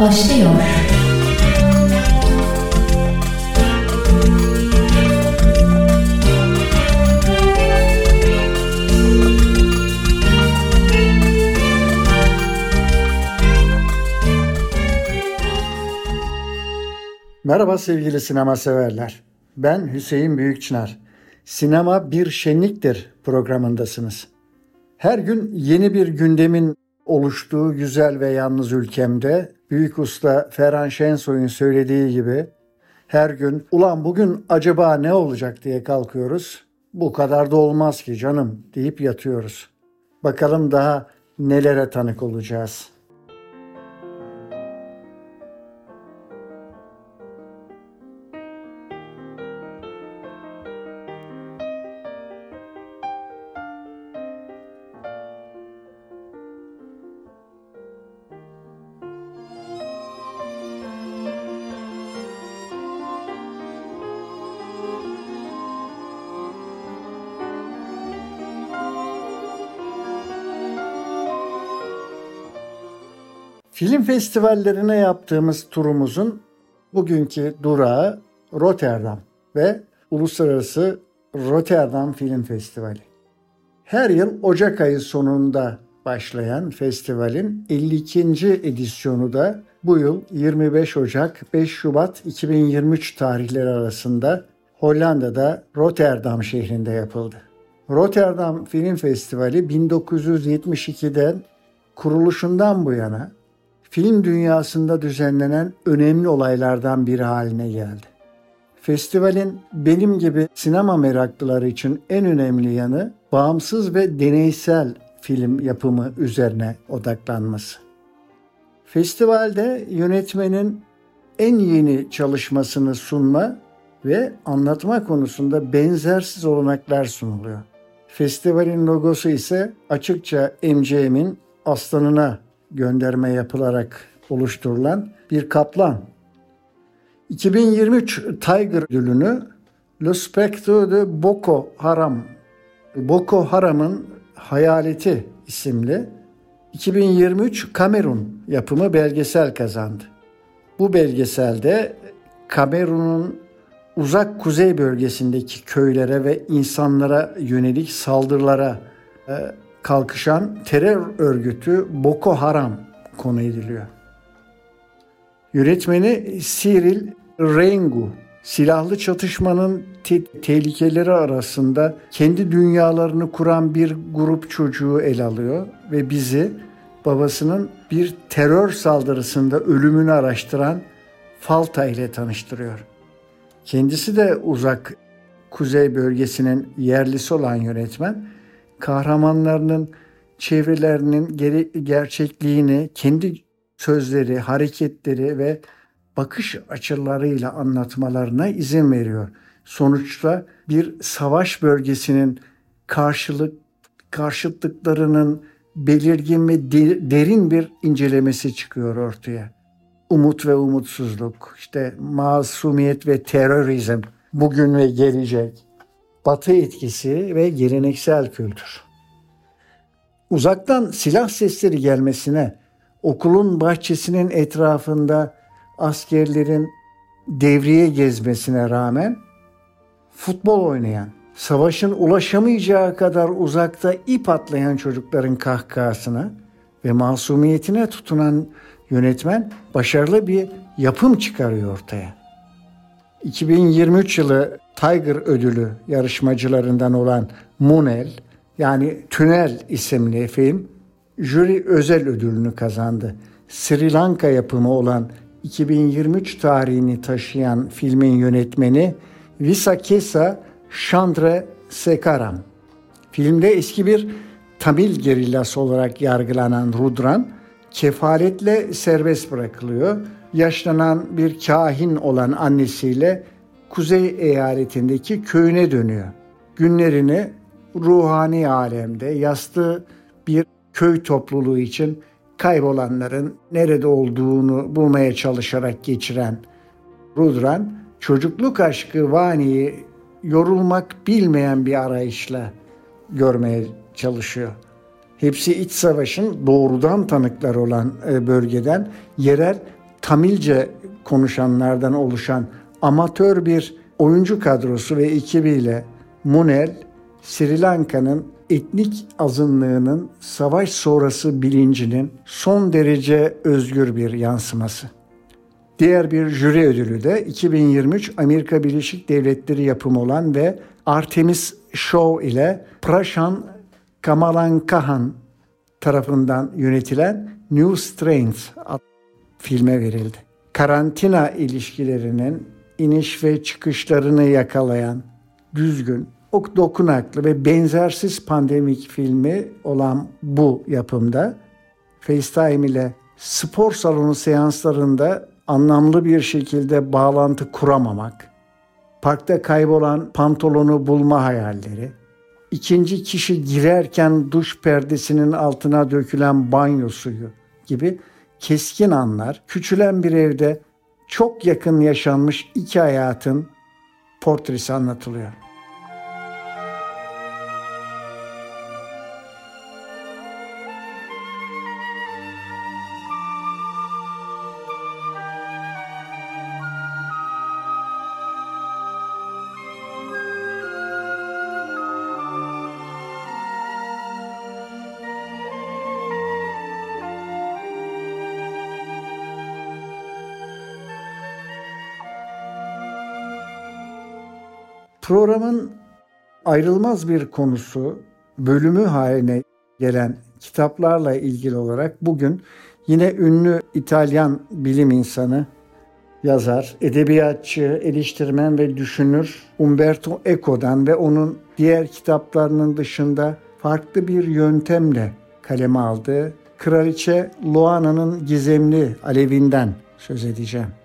başlıyor. Merhaba sevgili sinema severler. Ben Hüseyin Büyükçınar. Sinema bir şenliktir programındasınız. Her gün yeni bir gündemin oluştuğu güzel ve yalnız ülkemde büyük usta Ferhan Şensoy'un söylediği gibi her gün ulan bugün acaba ne olacak diye kalkıyoruz. Bu kadar da olmaz ki canım deyip yatıyoruz. Bakalım daha nelere tanık olacağız. Film festivallerine yaptığımız turumuzun bugünkü durağı Rotterdam ve Uluslararası Rotterdam Film Festivali. Her yıl Ocak ayı sonunda başlayan festivalin 52. edisyonu da bu yıl 25 Ocak 5 Şubat 2023 tarihleri arasında Hollanda'da Rotterdam şehrinde yapıldı. Rotterdam Film Festivali 1972'den kuruluşundan bu yana film dünyasında düzenlenen önemli olaylardan biri haline geldi. Festivalin benim gibi sinema meraklıları için en önemli yanı bağımsız ve deneysel film yapımı üzerine odaklanması. Festivalde yönetmenin en yeni çalışmasını sunma ve anlatma konusunda benzersiz olanaklar sunuluyor. Festivalin logosu ise açıkça MCM'in aslanına gönderme yapılarak oluşturulan bir kaplan. 2023 Tiger ödülünü Le Spectre de Boko Haram, Boko Haram'ın Hayaleti isimli 2023 Kamerun yapımı belgesel kazandı. Bu belgeselde Kamerun'un uzak kuzey bölgesindeki köylere ve insanlara yönelik saldırılara e, kalkışan terör örgütü Boko Haram konu ediliyor. Yönetmeni Cyril Rengu silahlı çatışmanın te- tehlikeleri arasında kendi dünyalarını kuran bir grup çocuğu el alıyor ve bizi babasının bir terör saldırısında ölümünü araştıran Falta ile tanıştırıyor. Kendisi de uzak kuzey bölgesinin yerlisi olan yönetmen kahramanlarının çevrelerinin gerçekliğini kendi sözleri, hareketleri ve bakış açılarıyla anlatmalarına izin veriyor. Sonuçta bir savaş bölgesinin karşılık karşıtlıklarının belirgin ve derin bir incelemesi çıkıyor ortaya. Umut ve umutsuzluk, işte masumiyet ve terörizm, bugün ve gelecek, batı etkisi ve geleneksel kültür. Uzaktan silah sesleri gelmesine, okulun bahçesinin etrafında askerlerin devriye gezmesine rağmen futbol oynayan, savaşın ulaşamayacağı kadar uzakta ip atlayan çocukların kahkahasına ve masumiyetine tutunan yönetmen başarılı bir yapım çıkarıyor ortaya. 2023 yılı Tiger ödülü yarışmacılarından olan Munel yani Tünel isimli film jüri özel ödülünü kazandı. Sri Lanka yapımı olan 2023 tarihini taşıyan filmin yönetmeni Visakesa Chandra Sekaram. Filmde eski bir Tamil gerillası olarak yargılanan Rudran kefaletle serbest bırakılıyor. Yaşlanan bir kahin olan annesiyle kuzey eyaletindeki köyüne dönüyor. Günlerini ruhani alemde yastı bir köy topluluğu için kaybolanların nerede olduğunu bulmaya çalışarak geçiren Rudran, çocukluk aşkı Vani'yi yorulmak bilmeyen bir arayışla görmeye çalışıyor. hepsi iç savaşın doğrudan tanıkları olan e, bölgeden yerel Tamilce konuşanlardan oluşan amatör bir oyuncu kadrosu ve ekibiyle Munel, Sri Lanka'nın etnik azınlığının savaş sonrası bilincinin son derece özgür bir yansıması. Diğer bir jüri ödülü de 2023 Amerika Birleşik Devletleri yapımı olan ve Artemis Show ile Prashan Kamalankahan tarafından yönetilen New Strains filme verildi. Karantina ilişkilerinin iniş ve çıkışlarını yakalayan düzgün, o dokunaklı ve benzersiz pandemik filmi olan bu yapımda FaceTime ile spor salonu seanslarında anlamlı bir şekilde bağlantı kuramamak, parkta kaybolan pantolonu bulma hayalleri, ikinci kişi girerken duş perdesinin altına dökülen banyo suyu gibi keskin anlar, küçülen bir evde çok yakın yaşanmış iki hayatın portresi anlatılıyor. Programın ayrılmaz bir konusu, bölümü haline gelen kitaplarla ilgili olarak bugün yine ünlü İtalyan bilim insanı, yazar, edebiyatçı, eleştirmen ve düşünür Umberto Eco'dan ve onun diğer kitaplarının dışında farklı bir yöntemle kaleme aldığı Kraliçe Loana'nın gizemli alevinden söz edeceğim.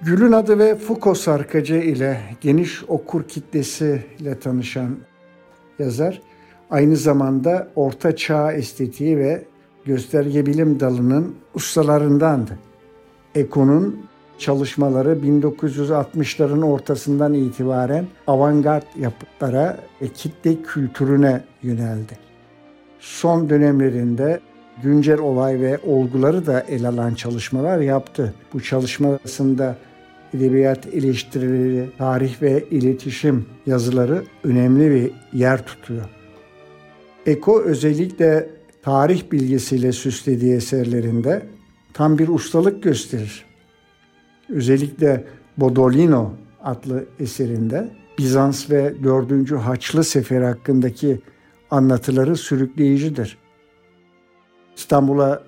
Gül'ün adı ve Foucault sarkacı ile geniş okur kitlesiyle tanışan yazar, aynı zamanda Orta Çağ estetiği ve gösterge bilim dalının ustalarındandı. Eko'nun çalışmaları 1960'ların ortasından itibaren avantgard yapıtlara ve kitle kültürüne yöneldi. Son dönemlerinde güncel olay ve olguları da ele alan çalışmalar yaptı. Bu çalışmasında edebiyat eleştirileri, tarih ve iletişim yazıları önemli bir yer tutuyor. Eko özellikle tarih bilgisiyle süslediği eserlerinde tam bir ustalık gösterir. Özellikle Bodolino adlı eserinde Bizans ve 4. Haçlı Seferi hakkındaki anlatıları sürükleyicidir. İstanbul'a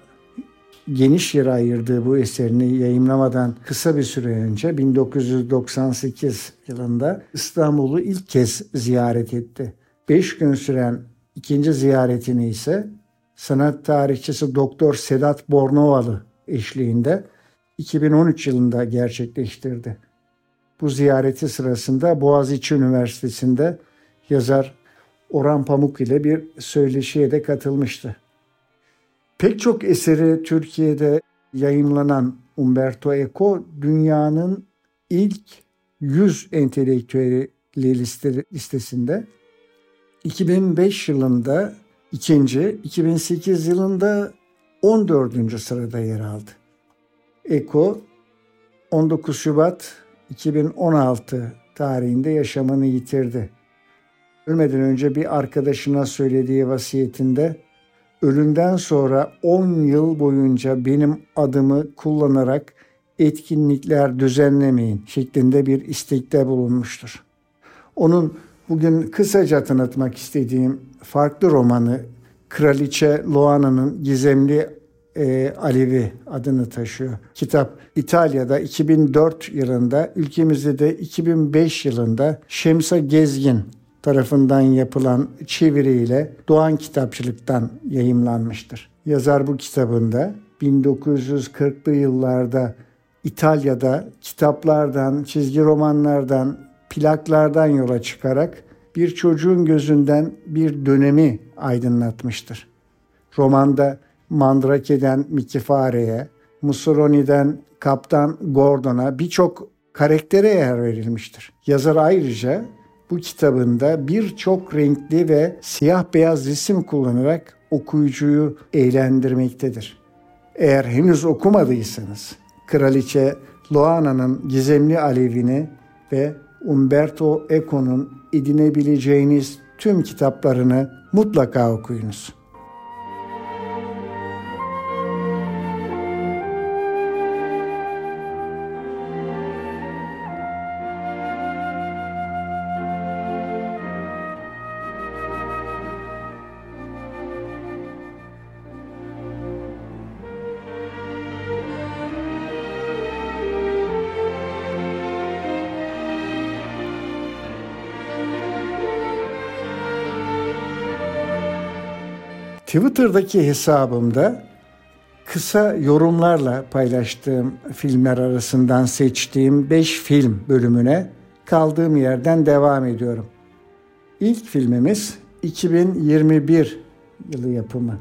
geniş yere ayırdığı bu eserini yayımlamadan kısa bir süre önce 1998 yılında İstanbul'u ilk kez ziyaret etti. Beş gün süren ikinci ziyaretini ise sanat tarihçisi Doktor Sedat Bornovalı eşliğinde 2013 yılında gerçekleştirdi. Bu ziyareti sırasında Boğaziçi Üniversitesi'nde yazar Orhan Pamuk ile bir söyleşiye de katılmıştı. Pek çok eseri Türkiye'de yayınlanan Umberto Eco dünyanın ilk 100 entelektüeli listesinde 2005 yılında ikinci, 2008 yılında 14. sırada yer aldı. Eko 19 Şubat 2016 tarihinde yaşamını yitirdi. Ölmeden önce bir arkadaşına söylediği vasiyetinde ölümden sonra 10 yıl boyunca benim adımı kullanarak etkinlikler düzenlemeyin şeklinde bir istekte bulunmuştur. Onun bugün kısaca tanıtmak istediğim farklı romanı Kraliçe Loana'nın Gizemli e, Alevi adını taşıyor. Kitap İtalya'da 2004 yılında, ülkemizde de 2005 yılında Şemsa Gezgin tarafından yapılan çeviriyle Doğan Kitapçılık'tan yayımlanmıştır. Yazar bu kitabında 1940'lı yıllarda İtalya'da kitaplardan, çizgi romanlardan, plaklardan yola çıkarak bir çocuğun gözünden bir dönemi aydınlatmıştır. Romanda Mandrake'den Mickey Fare'ye, Mussolini'den Kaptan Gordon'a birçok karaktere yer verilmiştir. Yazar ayrıca bu kitabında birçok renkli ve siyah beyaz resim kullanarak okuyucuyu eğlendirmektedir. Eğer henüz okumadıysanız Kraliçe Loana'nın Gizemli Alevini ve Umberto Eco'nun edinebileceğiniz tüm kitaplarını mutlaka okuyunuz. Twitter'daki hesabımda kısa yorumlarla paylaştığım filmler arasından seçtiğim 5 film bölümüne kaldığım yerden devam ediyorum. İlk filmimiz 2021 yılı yapımı.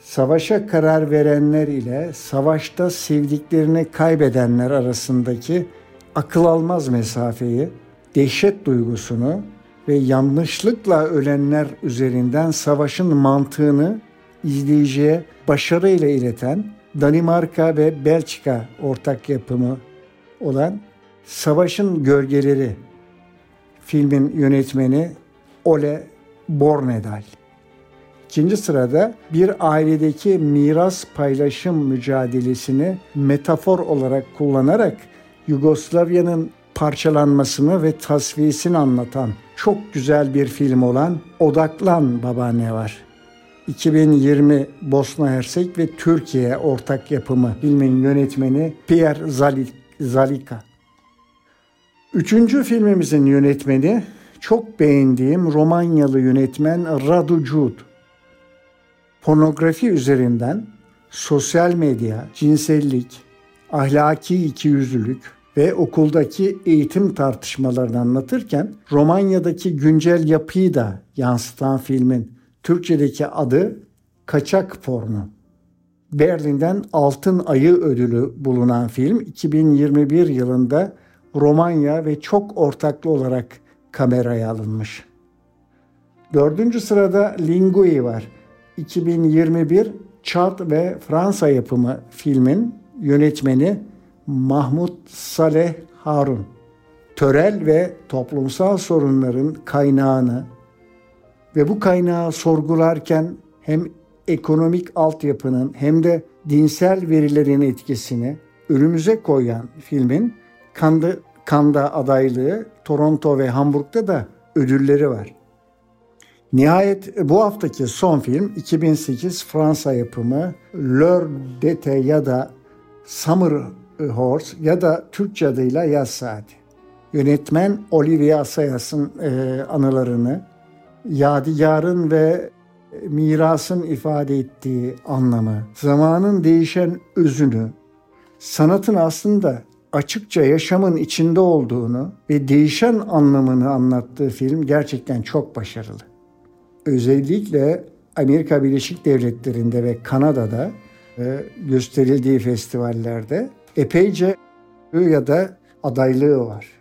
Savaşa karar verenler ile savaşta sevdiklerini kaybedenler arasındaki akıl almaz mesafeyi, dehşet duygusunu ve yanlışlıkla ölenler üzerinden savaşın mantığını izleyiciye başarıyla ileten Danimarka ve Belçika ortak yapımı olan Savaşın Gölgeleri filmin yönetmeni Ole Bornedal. İkinci sırada bir ailedeki miras paylaşım mücadelesini metafor olarak kullanarak Yugoslavya'nın parçalanmasını ve tasfiyesini anlatan çok güzel bir film olan Odaklan Babaanne var. 2020 Bosna Hersek ve Türkiye ortak yapımı filmin yönetmeni Pierre Zalika. Üçüncü filmimizin yönetmeni çok beğendiğim Romanyalı yönetmen Radu Cud. Pornografi üzerinden sosyal medya, cinsellik, ahlaki ikiyüzlülük ve okuldaki eğitim tartışmalarını anlatırken Romanya'daki güncel yapıyı da yansıtan filmin Türkçedeki adı Kaçak Porno. Berlin'den Altın Ayı ödülü bulunan film 2021 yılında Romanya ve çok ortaklı olarak kameraya alınmış. Dördüncü sırada Lingui var. 2021 Çad ve Fransa yapımı filmin yönetmeni Mahmut Saleh Harun. Törel ve toplumsal sorunların kaynağını, ve bu kaynağı sorgularken hem ekonomik altyapının hem de dinsel verilerin etkisini önümüze koyan filmin Kanda, Kanda adaylığı Toronto ve Hamburg'da da ödülleri var. Nihayet bu haftaki son film 2008 Fransa yapımı L'Heure d'été ya da Summer Horse ya da Türkçe adıyla Yaz Saati. Yönetmen Olivier Assayas'ın e, anılarını yadigarın ve mirasın ifade ettiği anlamı, zamanın değişen özünü, sanatın aslında açıkça yaşamın içinde olduğunu ve değişen anlamını anlattığı film gerçekten çok başarılı. Özellikle Amerika Birleşik Devletleri'nde ve Kanada'da e, gösterildiği festivallerde epeyce ya da adaylığı var.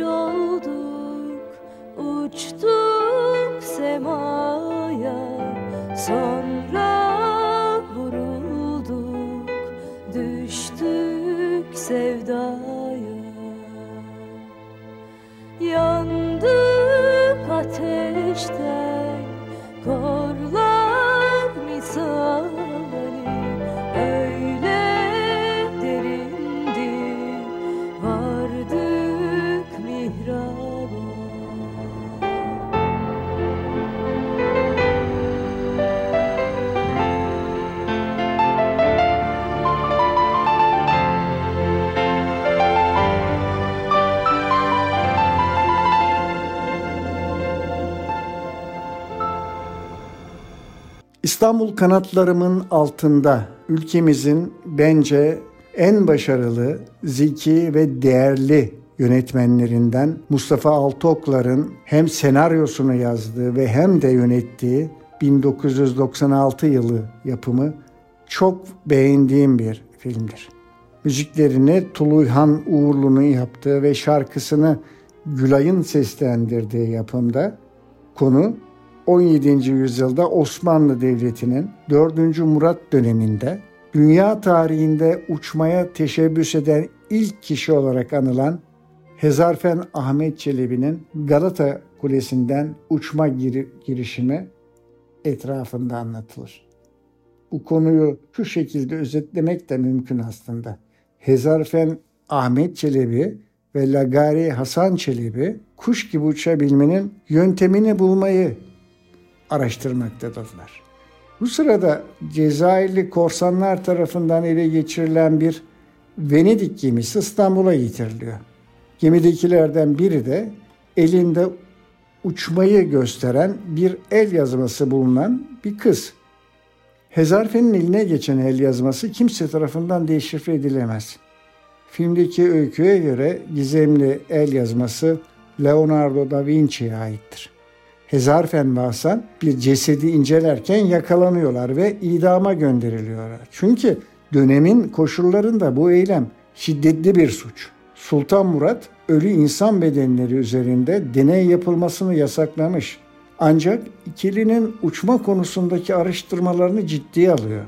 olduk uçtuk semaya. Sonra vurulduk düştük sevda İstanbul kanatlarımın altında ülkemizin bence en başarılı, zeki ve değerli yönetmenlerinden Mustafa Altıoklar'ın hem senaryosunu yazdığı ve hem de yönettiği 1996 yılı yapımı çok beğendiğim bir filmdir. Müziklerini Tuluyhan Uğurlu'nun yaptığı ve şarkısını Gülay'ın seslendirdiği yapımda konu 17. yüzyılda Osmanlı Devleti'nin 4. Murat döneminde dünya tarihinde uçmaya teşebbüs eden ilk kişi olarak anılan Hezarfen Ahmet Çelebi'nin Galata Kulesi'nden uçma gir- girişimi etrafında anlatılır. Bu konuyu şu şekilde özetlemek de mümkün aslında. Hezarfen Ahmet Çelebi ve Lagari Hasan Çelebi kuş gibi uçabilmenin yöntemini bulmayı araştırmaktadırlar. Bu sırada Cezayirli korsanlar tarafından ele geçirilen bir Venedik gemisi İstanbul'a getiriliyor. Gemidekilerden biri de elinde uçmayı gösteren bir el yazması bulunan bir kız. Hezarfe'nin eline geçen el yazması kimse tarafından deşifre edilemez. Filmdeki öyküye göre gizemli el yazması Leonardo da Vinci'ye aittir. Hezarfen ve Hasan bir cesedi incelerken yakalanıyorlar ve idama gönderiliyorlar. Çünkü dönemin koşullarında bu eylem şiddetli bir suç. Sultan Murat ölü insan bedenleri üzerinde deney yapılmasını yasaklamış. Ancak ikilinin uçma konusundaki araştırmalarını ciddiye alıyor.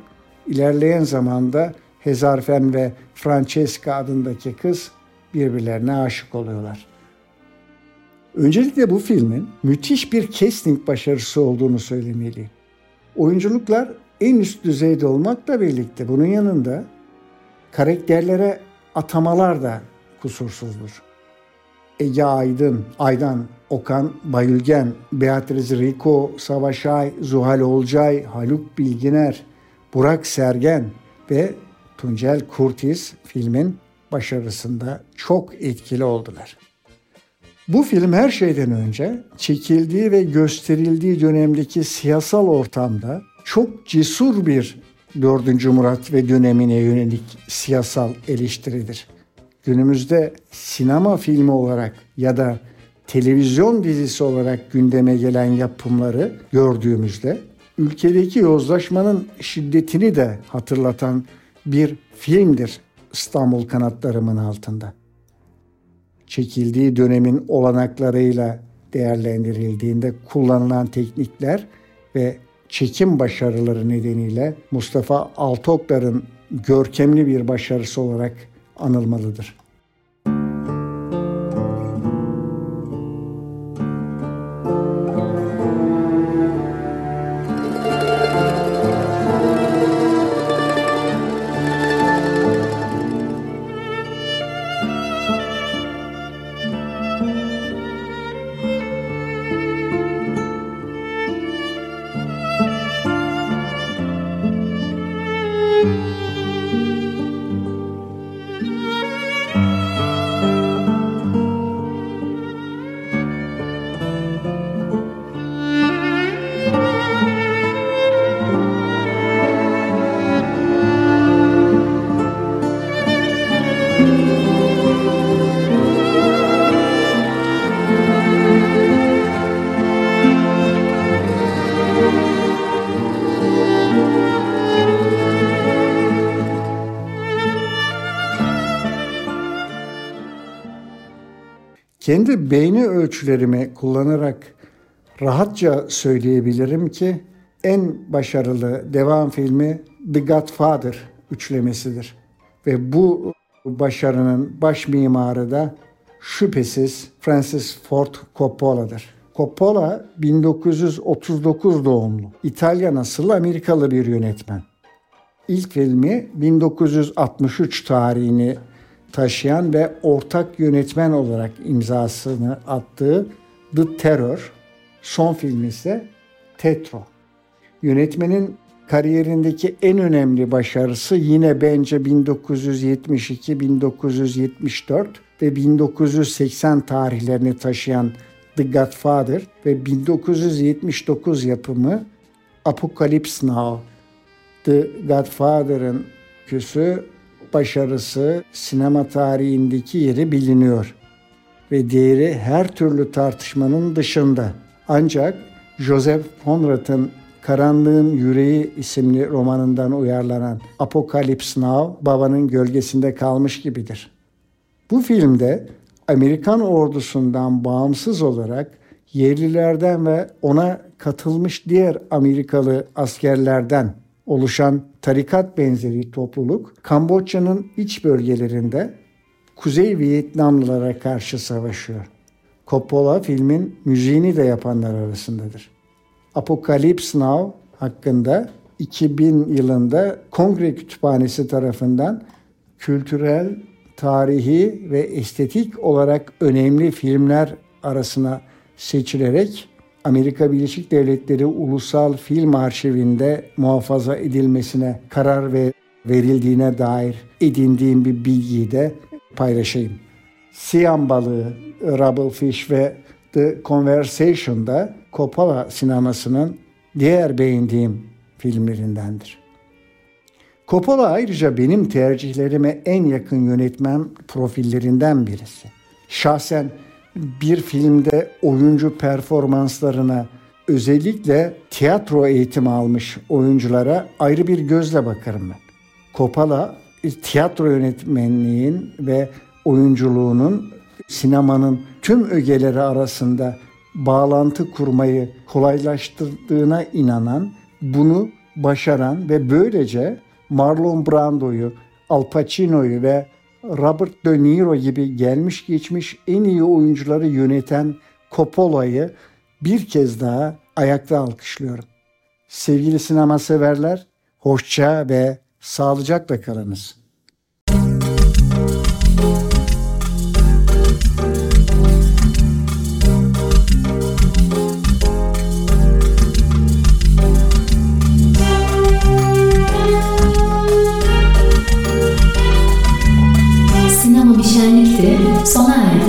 İlerleyen zamanda Hezarfen ve Francesca adındaki kız birbirlerine aşık oluyorlar. Öncelikle bu filmin müthiş bir casting başarısı olduğunu söylemeliyim. Oyunculuklar en üst düzeyde olmakla birlikte bunun yanında karakterlere atamalar da kusursuzdur. Ege Aydın, Aydan, Okan Bayülgen, Beatriz Rico, Savaş Ay, Zuhal Olcay, Haluk Bilginer, Burak Sergen ve Tuncel Kurtiz filmin başarısında çok etkili oldular. Bu film her şeyden önce çekildiği ve gösterildiği dönemdeki siyasal ortamda çok cesur bir 4. Murat ve dönemine yönelik siyasal eleştiridir. Günümüzde sinema filmi olarak ya da televizyon dizisi olarak gündeme gelen yapımları gördüğümüzde ülkedeki yozlaşmanın şiddetini de hatırlatan bir filmdir İstanbul kanatlarımın altında çekildiği dönemin olanaklarıyla değerlendirildiğinde kullanılan teknikler ve çekim başarıları nedeniyle Mustafa Altoklar'ın görkemli bir başarısı olarak anılmalıdır. Kendi beyni ölçülerimi kullanarak rahatça söyleyebilirim ki en başarılı devam filmi The Godfather üçlemesidir. Ve bu başarının baş mimarı da şüphesiz Francis Ford Coppola'dır. Coppola 1939 doğumlu, İtalyan asıllı Amerikalı bir yönetmen. İlk filmi 1963 tarihini taşıyan ve ortak yönetmen olarak imzasını attığı The Terror, son filmi ise Tetro. Yönetmenin kariyerindeki en önemli başarısı yine bence 1972, 1974 ve 1980 tarihlerini taşıyan The Godfather ve 1979 yapımı Apocalypse Now, The Godfather'ın küsü başarısı sinema tarihindeki yeri biliniyor ve değeri her türlü tartışmanın dışında. Ancak Joseph Conrad'ın Karanlığın Yüreği isimli romanından uyarlanan Apocalypse Now babanın gölgesinde kalmış gibidir. Bu filmde Amerikan ordusundan bağımsız olarak yerlilerden ve ona katılmış diğer Amerikalı askerlerden oluşan tarikat benzeri topluluk Kamboçya'nın iç bölgelerinde Kuzey Vietnamlılara karşı savaşıyor. Coppola filmin müziğini de yapanlar arasındadır. Apocalypse Now hakkında 2000 yılında Kongre Kütüphanesi tarafından kültürel, tarihi ve estetik olarak önemli filmler arasına seçilerek Amerika Birleşik Devletleri Ulusal Film Arşivinde muhafaza edilmesine karar ve verildiğine dair edindiğim bir bilgiyi de paylaşayım. Siam balığı, Rubblefish ve The Conversation'da Coppola sinemasının diğer beğendiğim filmlerindendir. Coppola ayrıca benim tercihlerime en yakın yönetmen profillerinden birisi. Şahsen bir filmde oyuncu performanslarına özellikle tiyatro eğitimi almış oyunculara ayrı bir gözle bakarım ben. Coppola tiyatro yönetmenliğin ve oyunculuğunun sinemanın tüm ögeleri arasında bağlantı kurmayı kolaylaştırdığına inanan, bunu başaran ve böylece Marlon Brando'yu, Al Pacino'yu ve Robert De Niro gibi gelmiş geçmiş en iyi oyuncuları yöneten Coppola'yı bir kez daha ayakta alkışlıyorum. Sevgili sinema severler, hoşça ve sağlıcakla kalınız. 松奈。